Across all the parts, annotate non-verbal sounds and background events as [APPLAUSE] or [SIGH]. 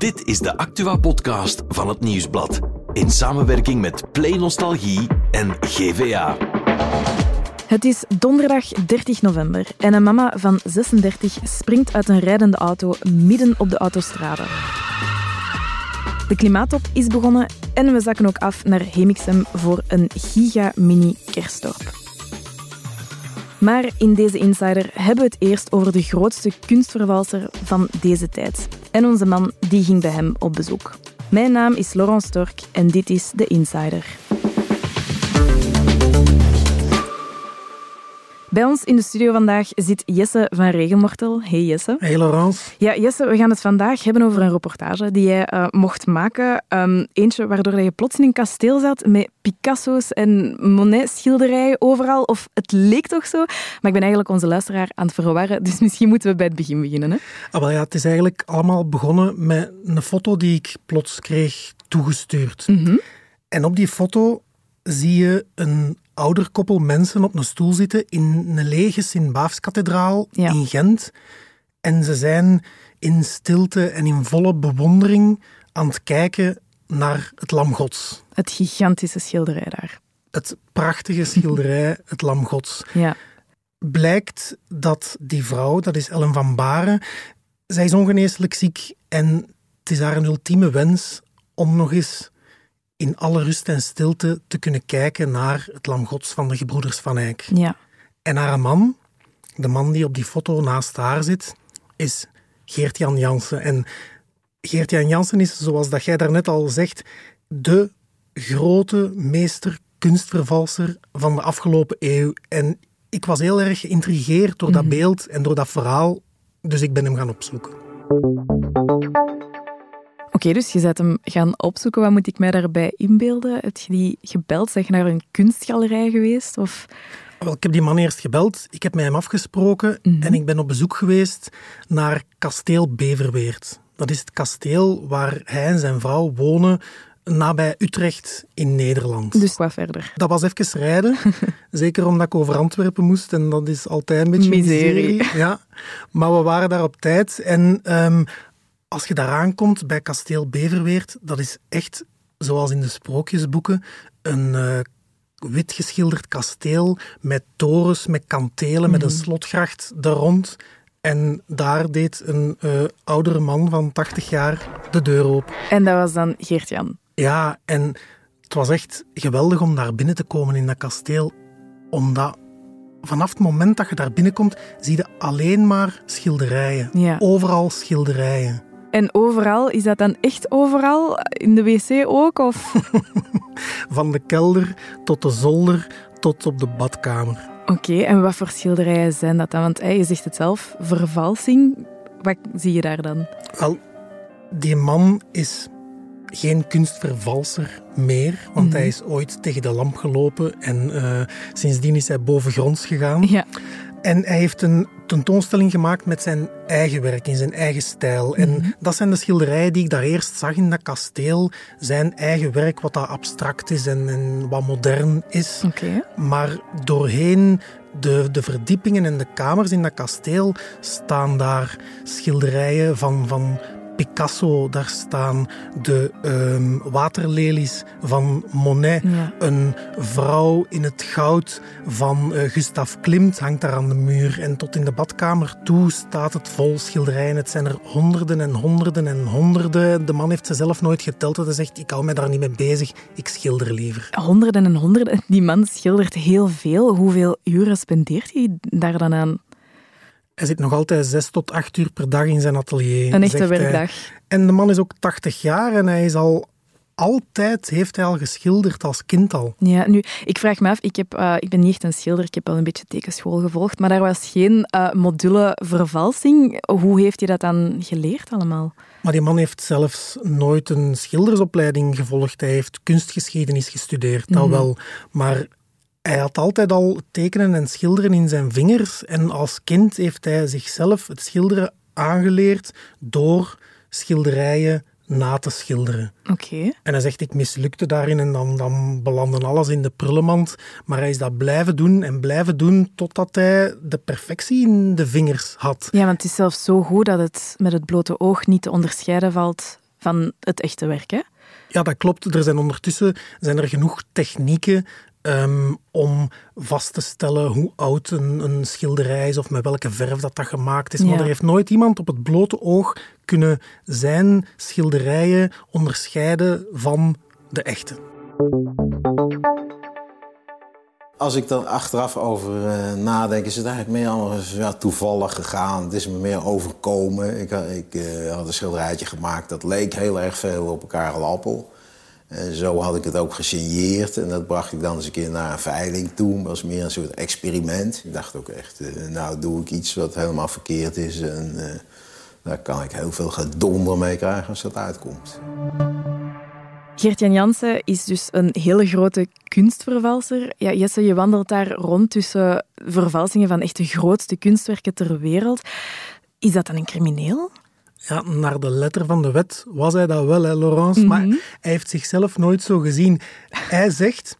Dit is de Actua-podcast van het Nieuwsblad. In samenwerking met Play Nostalgie en GVA. Het is donderdag 30 november en een mama van 36 springt uit een rijdende auto midden op de autostrade. De klimaattop is begonnen en we zakken ook af naar Hemixem voor een giga-mini kerstdorp. Maar in deze Insider hebben we het eerst over de grootste kunstvervalser van deze tijd. En onze man die ging bij hem op bezoek. Mijn naam is Laurent Stork en dit is de Insider. Bij ons in de studio vandaag zit Jesse van Regenmortel. Hey Jesse. Hey Laurence. Ja, Jesse, we gaan het vandaag hebben over een reportage die jij uh, mocht maken. Um, eentje waardoor je plots in een kasteel zat met Picasso's en Monet-schilderijen overal. Of het leek toch zo. Maar ik ben eigenlijk onze luisteraar aan het verwarren, dus misschien moeten we bij het begin beginnen. Hè? Ah, wel ja, het is eigenlijk allemaal begonnen met een foto die ik plots kreeg toegestuurd. Mm -hmm. En op die foto zie je een ouder koppel mensen op een stoel zitten in een lege Sint-Baafskathedraal ja. in Gent. En ze zijn in stilte en in volle bewondering aan het kijken naar het Lam Gods. Het gigantische schilderij daar. Het prachtige schilderij, [LAUGHS] het Lam Gods. Ja. Blijkt dat die vrouw, dat is Ellen van Baren, zij is ongeneeslijk ziek en het is haar een ultieme wens om nog eens in alle rust en stilte te kunnen kijken naar het lam gods van de gebroeders van Eyck. Ja. En haar man, de man die op die foto naast haar zit, is Geert-Jan Jansen. En Geert-Jan Jansen is, zoals dat jij daarnet al zegt, de grote meester kunstvervalser van de afgelopen eeuw. En ik was heel erg geïntrigeerd door dat Mhm. beeld en door dat verhaal, dus ik ben hem gaan opzoeken. Oké, dus je bent hem gaan opzoeken. Wat moet ik mij daarbij inbeelden? Heb je die gebeld? Zeg naar een kunstgalerij geweest? Of... Wel, ik heb die man eerst gebeld, ik heb met hem afgesproken Mhm. en ik ben op bezoek geweest naar kasteel Beverweert. Dat is het kasteel waar hij en zijn vrouw wonen nabij Utrecht in Nederland. Dus wat verder? Dat was even rijden, [LAUGHS] zeker omdat ik over Antwerpen moest en dat is altijd een beetje Miserie. miserie. Ja. Maar we waren daar op tijd en ehm, als je daar aankomt bij kasteel Beverweert, dat is echt, zoals in de sprookjesboeken, een eh, wit geschilderd kasteel met torens, met kantelen, met een slotgracht daar rond. En daar deed een eh, oudere man van 80 jaar de deur open. En dat was dan Geert-Jan. Ja, en het was echt geweldig om daar binnen te komen in dat kasteel. Omdat vanaf het moment dat je daar binnenkomt, zie je alleen maar schilderijen. Ja. Overal schilderijen. En overal, is dat dan echt overal? In de wc ook? Of... [LAUGHS] Van de kelder tot de zolder tot op de badkamer. Oké, en wat voor schilderijen zijn dat dan? Want hey, je zegt het zelf, vervalsing. Wat zie je daar dan? Wel, die man is geen kunstvervalser meer, want Mhm. hij is ooit tegen de lamp gelopen en eh, sindsdien is hij bovengronds gegaan. Ja. En hij heeft een tentoonstelling gemaakt met zijn eigen werk, in zijn eigen stijl. En Mhm. dat zijn de schilderijen die ik daar eerst zag in dat kasteel. Zijn eigen werk, wat dat abstract is en, en wat modern is. Oké. Maar doorheen de, de verdiepingen en de kamers in dat kasteel staan daar schilderijen van, van Picasso. Daar staan de ehm, waterlelies van Monet. Ja. Een vrouw in het goud van eh, Gustav Klimt hangt daar aan de muur. En tot in de badkamer toe staat het vol schilderijen. Het zijn er honderden en honderden en honderden. De man heeft ze zelf nooit geteld. Hij zegt, ik hou mij daar niet mee bezig. Ik schilder liever. Honderden en honderden. Die man schildert heel veel. Hoeveel uren spendeert hij daar dan aan? Hij zit nog altijd zes tot acht uur per dag in zijn atelier. Een echte hij. werkdag. En de man is ook 80 jaar en hij is al altijd, heeft hij al geschilderd als kind al. Ja, nu, ik vraag me af, ik, heb, eh, ik ben niet echt een schilder, ik heb wel een beetje tekenschool gevolgd, maar daar was geen eh, module vervalsing. Hoe heeft hij dat dan geleerd allemaal? Maar die man heeft zelfs nooit een schildersopleiding gevolgd. Hij heeft kunstgeschiedenis gestudeerd, dat Mhm. wel. Maar hij had altijd al tekenen en schilderen in zijn vingers. En als kind heeft hij zichzelf het schilderen aangeleerd door schilderijen na te schilderen. Oké. En hij zegt, ik mislukte daarin en dan, dan belandde alles in de prullenmand. Maar hij is dat blijven doen en blijven doen totdat hij de perfectie in de vingers had. Ja, want het is zelfs zo goed dat het met het blote oog niet te onderscheiden valt van het echte werk. Hè? Ja, dat klopt. Er zijn ondertussen zijn er genoeg technieken um, om vast te stellen hoe oud een, een, schilderij is of met welke verf dat, dat gemaakt is. Maar er heeft nooit iemand op het blote oog kunnen zijn schilderijen onderscheiden van de echte. Als ik er achteraf over uh, nadenk, is het eigenlijk meer allemaal ja, toevallig gegaan. Het is me meer overkomen. Ik, ik uh, had een schilderijtje gemaakt dat leek heel erg veel op elkaar Karel Appel. En zo had ik het ook gesigneerd en dat bracht ik dan eens een keer naar een veiling toe. Het was meer een soort experiment. Ik dacht ook echt, uh, nou doe ik iets wat helemaal verkeerd is. En daar kan ik heel veel gedonder mee krijgen als dat uitkomt. Gert-Jan Jansen is dus een hele grote kunstvervalser. Ja, Jesse, je wandelt daar rond tussen vervalsingen van echt de grootste kunstwerken ter wereld. Is dat dan een crimineel? Ja, naar de letter van de wet was hij dat wel, hè, Laurence. Maar mhm. hij heeft zichzelf nooit zo gezien. Hij zegt: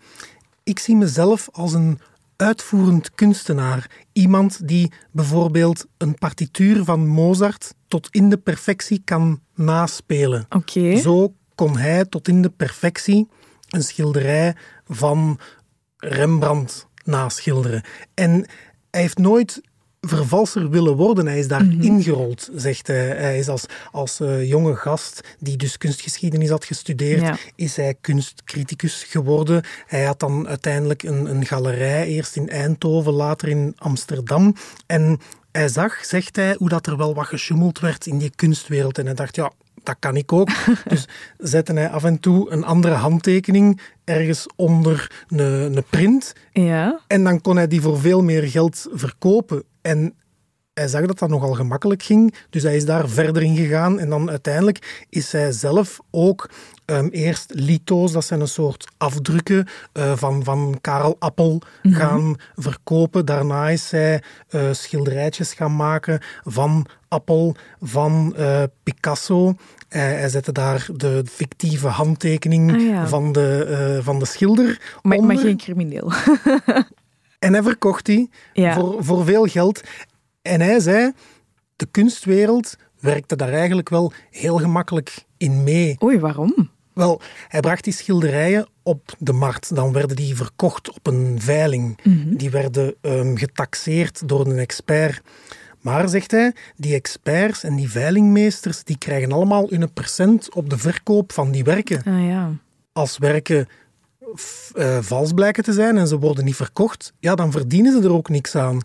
Ik zie mezelf als een uitvoerend kunstenaar. Iemand die bijvoorbeeld een partituur van Mozart tot in de perfectie kan naspelen. Zo kon hij tot in de perfectie een schilderij van Rembrandt naschilderen. En hij heeft nooit vervalser willen worden. Hij is daar mm ingerold, zegt hij. Hij is als, als uh, jonge gast, die dus kunstgeschiedenis had gestudeerd, is hij kunstcriticus geworden. Hij had dan uiteindelijk een, een galerij, eerst in Eindhoven, later in Amsterdam. En hij zag, zegt hij, hoe dat er wel wat gesjoemeld werd in die kunstwereld. En hij dacht, ja, dat kan ik ook. [LAUGHS] Dus zette hij af en toe een andere handtekening ergens onder een, een print. Ja. En dan kon hij die voor veel meer geld verkopen. En hij zag dat dat nogal gemakkelijk ging, dus hij is daar verder in gegaan. En dan uiteindelijk is hij zelf ook um, eerst lito's, dat zijn een soort afdrukken uh, van, van Karel Appel, mhm. gaan verkopen. Daarna is hij uh, schilderijtjes gaan maken van Appel, van uh, Picasso. hij zette daar de fictieve handtekening ah, van, de, van de schilder maar, maar geen crimineel. [LAUGHS] En hij verkocht die voor, voor veel geld. En hij zei, de kunstwereld werkte daar eigenlijk wel heel gemakkelijk in mee. Oei, waarom? Wel, hij bracht die schilderijen op de markt. Dan werden die verkocht op een veiling. Mhm. Die werden um, getaxeerd door een expert. Maar, zegt hij, die experts en die veilingmeesters die krijgen allemaal hun percent op de verkoop van die werken. Ah, ja. Als werken uh, vals blijken te zijn en ze worden niet verkocht, ja, dan verdienen ze er ook niks aan.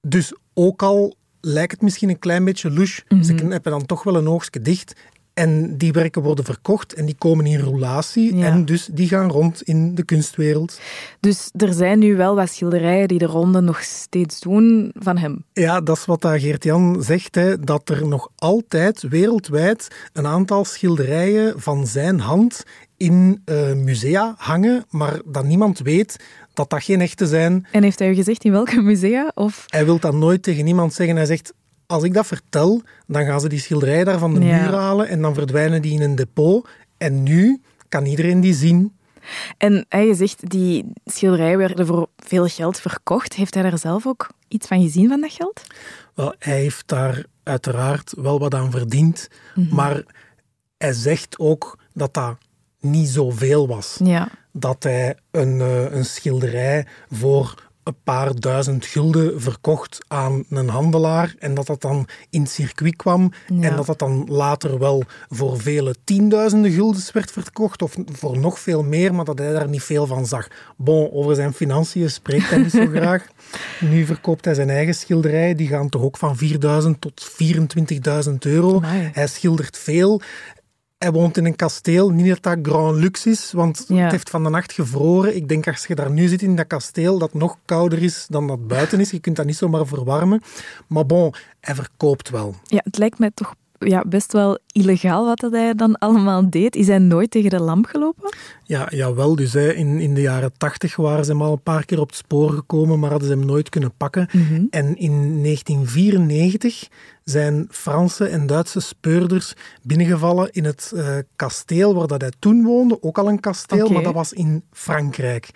Dus ook al lijkt het misschien een klein beetje louche, ze mhm. hebben dan toch wel een oogstje dicht en die werken worden verkocht en die komen in roulatie en dus die gaan rond in de kunstwereld. Dus er zijn nu wel wat schilderijen die de ronde nog steeds doen van hem. Ja, dat is wat Geert-Jan zegt, hè, dat er nog altijd wereldwijd een aantal schilderijen van zijn hand in uh, musea hangen, maar dat niemand weet dat dat geen echte zijn. En heeft hij u gezegd in welke musea? Of? Hij wil dat nooit tegen niemand zeggen. Hij zegt, als ik dat vertel, dan gaan ze die schilderijen daar van de muur halen en dan verdwijnen die in een depot. En nu kan iedereen die zien. En hij zegt, die schilderijen werden voor veel geld verkocht. Heeft hij daar zelf ook iets van gezien van dat geld? Wel, hij heeft daar uiteraard wel wat aan verdiend. Mhm. Maar hij zegt ook dat dat niet zoveel was. Ja. Dat hij een, uh, een schilderij voor een paar duizend gulden verkocht aan een handelaar en dat dat dan in het circuit kwam en dat dat dan later wel voor vele tienduizenden guldens werd verkocht of voor nog veel meer, maar dat hij daar niet veel van zag. Bon, over zijn financiën spreekt hij niet zo [LAUGHS] graag. Nu verkoopt hij zijn eigen schilderijen, die gaan toch ook van 4000 tot 24.000 euro. Hij schildert veel. Hij woont in een kasteel. Niet dat dat grand luxe is, want het heeft van de nacht gevroren. Ik denk als je daar nu zit in dat kasteel, dat nog kouder is dan dat buiten is. Je kunt dat niet zomaar verwarmen. Maar bon, hij verkoopt wel. Ja, het lijkt mij toch ja, best wel illegaal wat hij dan allemaal deed. Is hij nooit tegen de lamp gelopen? Ja, jawel. Dus hè, in, in de jaren tachtig waren ze hem al een paar keer op het spoor gekomen, maar hadden ze hem nooit kunnen pakken. Mhm. En in 1994 zijn Franse en Duitse speurders binnengevallen in het uh, kasteel waar dat hij toen woonde. Ook al een kasteel, maar dat was in Frankrijk.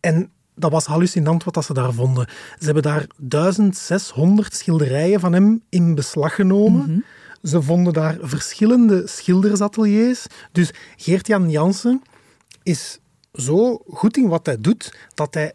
En dat was hallucinant wat dat ze daar vonden. Ze hebben daar 1600 schilderijen van hem in beslag genomen. Mhm. Ze vonden daar verschillende schildersateliers. Dus Geert-Jan Jansen is zo goed in wat hij doet, dat hij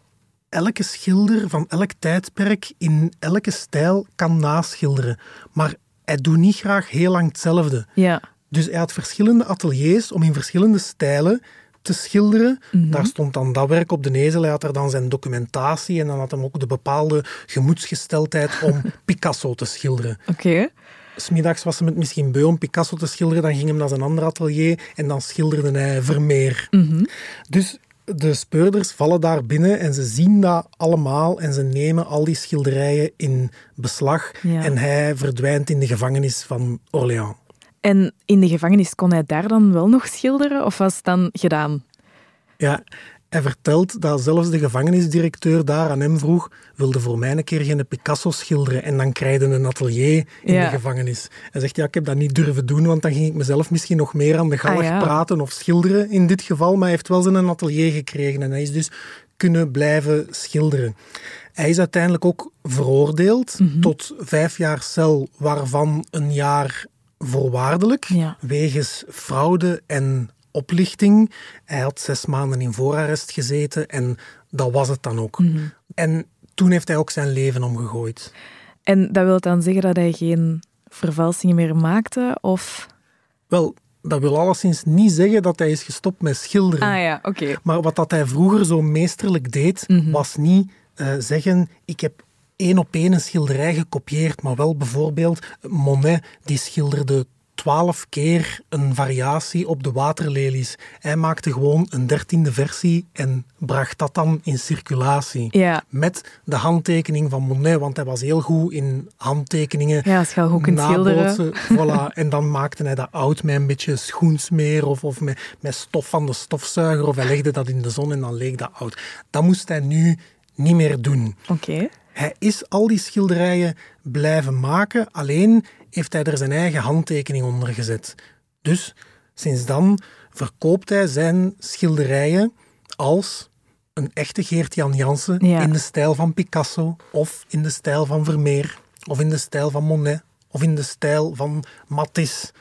elke schilder van elk tijdperk in elke stijl kan naschilderen. Maar hij doet niet graag heel lang hetzelfde. Ja. Dus hij had verschillende ateliers om in verschillende stijlen te schilderen. Mhm. Daar stond dan dat werk op de ezel. Hij had er dan zijn documentatie en dan had hij ook de bepaalde gemoedsgesteldheid om [LAUGHS] Picasso te schilderen. Oké. Smiddags was hij met misschien beu om Picasso te schilderen, dan ging hij naar zijn ander atelier en dan schilderde hij Vermeer. Mhm. Dus de speurders vallen daar binnen en ze zien dat allemaal en ze nemen al die schilderijen in beslag Ja. en hij verdwijnt in de gevangenis van Orléans. En in de gevangenis kon hij daar dan wel nog schilderen of was het dan gedaan? Ja, hij vertelt dat zelfs de gevangenisdirecteur daar aan hem vroeg wilde voor mij een keer geen Picasso schilderen en dan krijg je een atelier in Ja. de gevangenis. Hij zegt, ja, ik heb dat niet durven doen, want dan ging ik mezelf misschien nog meer aan de galg Ah, ja. praten of schilderen in dit geval, maar hij heeft wel zijn atelier gekregen en hij is dus kunnen blijven schilderen. Hij is uiteindelijk ook veroordeeld Mhm. tot vijf jaar cel, waarvan een jaar voorwaardelijk, Ja. wegens fraude en oplichting. Hij had zes maanden in voorarrest gezeten en dat was het dan ook. Mhm. En toen heeft hij ook zijn leven omgegooid. En dat wil dan zeggen dat hij geen vervalsingen meer maakte? Of... Wel, dat wil alleszins niet zeggen dat hij is gestopt met schilderen. Ah ja, oké. Maar wat dat hij vroeger zo meesterlijk deed, Mhm. was niet eh, zeggen: ik heb één op één een schilderij gekopieerd, maar wel bijvoorbeeld Monet, die schilderde twaalf keer een variatie op de waterlelies. Hij maakte gewoon een dertiende versie en bracht dat dan in circulatie. Ja. Met de handtekening van Monet, want hij was heel goed in handtekeningen. Ja, als je al goed kunt schilderen. [LAUGHS] Voilà. En dan maakte hij dat oud met een beetje schoensmeer of, of met, met stof van de stofzuiger. Of hij legde dat in de zon en dan leek dat oud. Dat moest hij nu niet meer doen. Oké. Hij is al die schilderijen blijven maken, alleen heeft hij er zijn eigen handtekening onder gezet. Dus sinds dan verkoopt hij zijn schilderijen als een echte Geert-Jan Jansen Ja. in de stijl van Picasso of in de stijl van Vermeer of in de stijl van Monet of in de stijl van Matisse.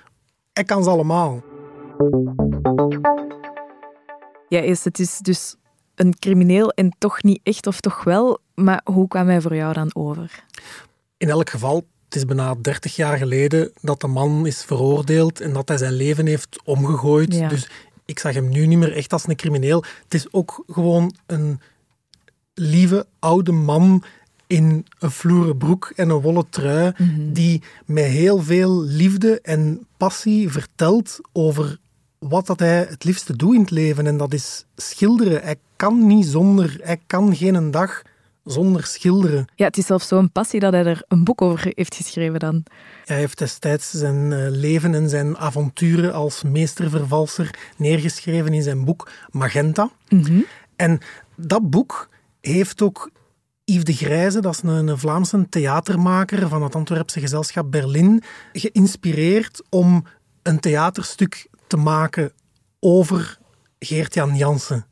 Hij kan ze allemaal. Ja, is het is dus een crimineel en toch niet echt, of toch wel. Maar hoe kwam hij voor jou dan over? In elk geval, het is bijna 30 jaar geleden dat de man is veroordeeld en dat hij zijn leven heeft omgegooid. Ja. Dus ik zag hem nu niet meer echt als een crimineel. Het is ook gewoon een lieve oude man in een vloeren broek en een wollen trui, die met heel veel liefde en passie vertelt over wat dat hij het liefste doet in het leven. En dat is schilderen. Hij kan niet zonder, hij kan geen dag zonder schilderen. Ja, het is zelfs zo'n passie dat hij er een boek over heeft geschreven dan. Hij heeft destijds zijn eh, leven en zijn avonturen als meestervervalser neergeschreven in zijn boek Magenta. En dat boek heeft ook Yves de Grijze, dat is een, een Vlaamse theatermaker van het Antwerpse gezelschap Berlin, geïnspireerd om een theaterstuk te maken over Geert-Jan Jansen.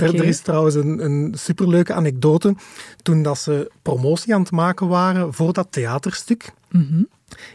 Er, er is trouwens een, een superleuke anekdote. Toen dat ze promotie aan het maken waren voor dat theaterstuk,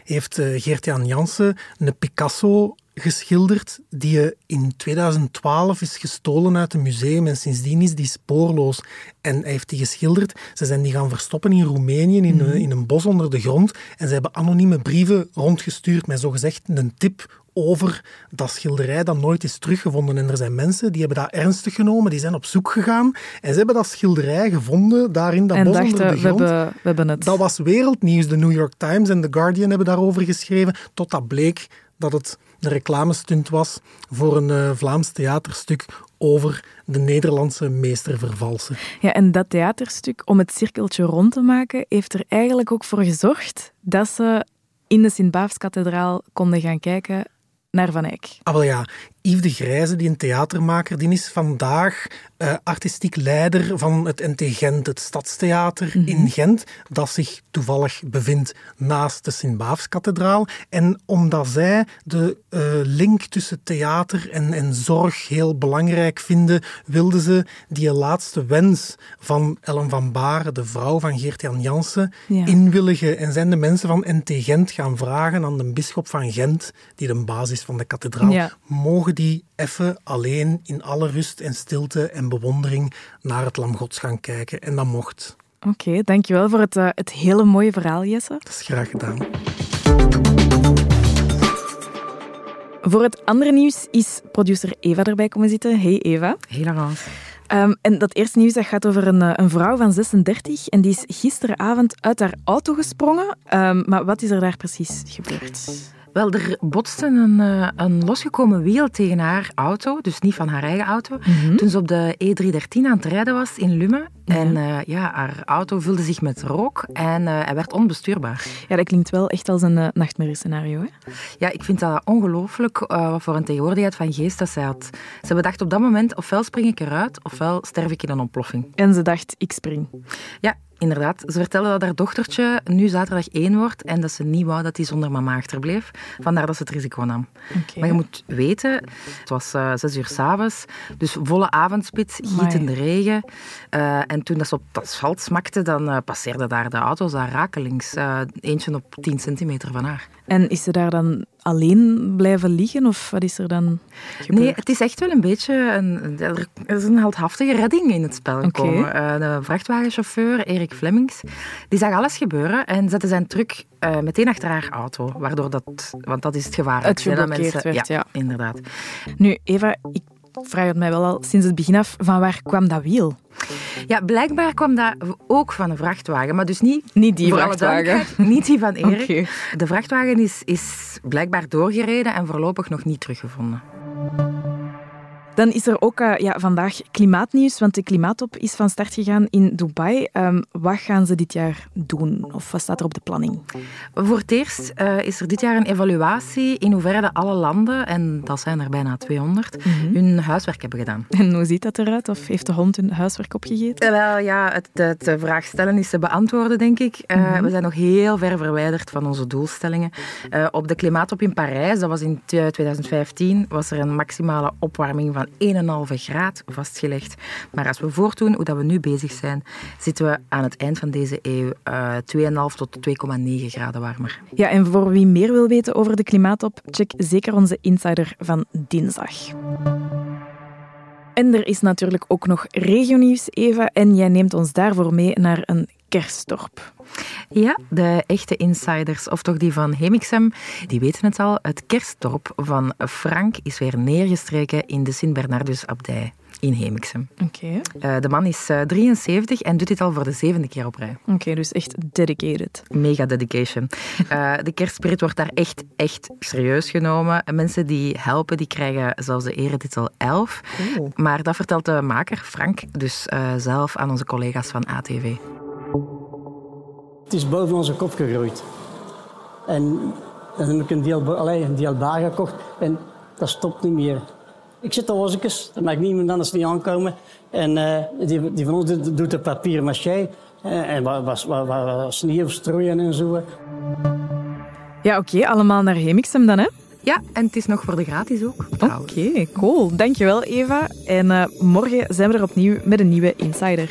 heeft eh, Geert-Jan Jansen een Picasso geschilderd die eh, in 2012 is gestolen uit een museum en sindsdien is die spoorloos. En hij heeft die geschilderd. Ze zijn die gaan verstoppen in Roemenië, in, een- in een bos onder de grond. En ze hebben anonieme brieven rondgestuurd met zogezegd een tip over dat schilderij dat nooit is teruggevonden. En er zijn mensen die hebben dat ernstig genomen, die zijn op zoek gegaan en ze hebben dat schilderij gevonden daar in dat en bos onder dachten, de we grond. hebben, we hebben het. Dat was wereldnieuws. De New York Times en The Guardian hebben daarover geschreven. Totdat bleek dat het een reclamestunt was voor een eh, Vlaams theaterstuk over de Nederlandse meestervervalser. Ja, en dat theaterstuk, om het cirkeltje rond te maken, heeft er eigenlijk ook voor gezorgd dat ze in de Sint-Baafskathedraal konden gaan kijken naar Van Eyck. Ah, wel ja. Yves de Grijze, die een theatermaker, die is vandaag uh, artistiek leider van het NT Gent, het Stadstheater mm -hmm. in Gent, dat zich toevallig bevindt naast de Sint-Baafskathedraal. En omdat zij de uh, link tussen theater en, en zorg heel belangrijk vinden, wilden ze die laatste wens van Ellen van Baren, de vrouw van Geert-Jan Jansen, ja. inwilligen. En zijn de mensen van NT Gent gaan vragen aan de bisschop van Gent, die de basis van de kathedraal, ja. mogen die even alleen in alle rust en stilte en bewondering naar het Lam Gods gaan kijken. En dat mocht. Oké, okay, dankjewel voor het, uh, het hele mooie verhaal, Jesse. Dat is graag gedaan. Voor het andere nieuws is producer Eva erbij komen zitten. Hey Eva. Hey Laurence. Um, en dat eerste nieuws dat gaat over een, eh, een, vrouw van 36 en die is gisteravond uit haar auto gesprongen. Um, maar wat is er daar precies gebeurd? Wel, er botste een, uh, een losgekomen wiel tegen haar auto, dus niet van haar eigen auto, mm -hmm. toen ze op de E313 aan het rijden was in Lummen. Ja. En uh, ja, haar auto vulde zich met rook en uh, hij werd onbestuurbaar. Ja, dat klinkt wel echt als een uh, nachtmerriescenario. Hè? Ja, ik vind dat ongelooflijk wat voor een tegenwoordigheid van geest dat zij had. Ze bedacht op dat moment, ofwel spring ik eruit, ofwel sterf ik in een ontploffing. En ze dacht, ik spring. Ja, Inderdaad. Ze vertelde dat haar dochtertje nu zaterdag één wordt en dat ze niet wou dat hij zonder mama achterbleef. Vandaar dat ze het risico nam. Okay. Maar je moet weten, het was uh, zes uur s'avonds, dus volle avondspits, gietende regen. Uh, en toen dat ze op het asfalt smakte, dan uh, passeerde daar de auto's daar rakelings. eentje op 10 centimeter van haar. En is ze daar dan alleen blijven liggen of wat is er dan gebeurd? Nee, het is echt wel een beetje een, er is een heldhaftige redding in het spel gekomen. Okay. de vrachtwagenchauffeur Erik Flemings, die zag alles gebeuren en zette zijn truck uh, meteen achter haar auto, waardoor dat, want dat is het gevaar. Het geblokkeerd werd, ja, ja. Inderdaad. Nu, Eva, ik vraag het mij wel al sinds het begin af, van waar kwam dat wiel? Ja, blijkbaar kwam dat ook van een vrachtwagen, maar dus niet... Niet die vrachtwagen? Niet die van [LAUGHS] Erik. Okay. De vrachtwagen is, is blijkbaar doorgereden en voorlopig nog niet teruggevonden. Dan is er ook uh, ja, vandaag klimaatnieuws, want de klimaattop is van start gegaan in Dubai. Um, wat gaan ze dit jaar doen? Of wat staat er op de planning? Voor het eerst uh, is er dit jaar een evaluatie in hoeverre de alle landen, en dat zijn er bijna 200, mm -hmm. hun huiswerk hebben gedaan. En hoe ziet dat eruit? Of heeft de hond hun huiswerk opgegeten? Uh, wel ja, het, het, vraag stellen is te beantwoorden, denk ik. Mm -hmm. We zijn nog heel ver verwijderd van onze doelstellingen. op de klimaattop in Parijs, dat was in 2015, was er een maximale opwarming van 1,5 graad vastgelegd. Maar als we voortdoen hoe dat we nu bezig zijn, zitten we aan het eind van deze eeuw uh, 2,5 tot 2,9 graden warmer. Ja, en voor wie meer wil weten over de klimaattop, check zeker onze insider van dinsdag. En er is natuurlijk ook nog regionieuws, Eva, en jij neemt ons daarvoor mee naar een kerstdorp. Ja, de echte insiders, of toch die van Hemixem, die weten het al. Het kerstdorp van Frank is weer neergestreken in de Sint-Bernardus-abdij in Hemixem. Oké. Okay. Uh, de man is uh, 73 en doet dit al voor de zevende keer op rij. Oké, okay, dus echt dedicated. Mega dedication. Uh, de kerstspirit wordt daar echt, echt serieus genomen. En mensen die helpen, die krijgen zelfs de eretitel 11. Oh. Maar dat vertelt de maker, Frank, dus zelf aan onze collega's van ATV. Het is boven onze kop gegroeid. En dan heb ik een deel, allez, een deel baar gekocht en dat stopt niet meer. Ik zit al eens, dat maakt niemand anders niet aankomen. En uh, die, die, van ons doet de papier maché uh, en was, was, was sneeuw strooien en zo. Ja, oké, okay, allemaal naar Hemixem dan, hè? Ja, en het is nog voor de gratis ook. Oké, okay, cool. Dankjewel, Eva. En uh, morgen zijn we er opnieuw met een nieuwe Insider.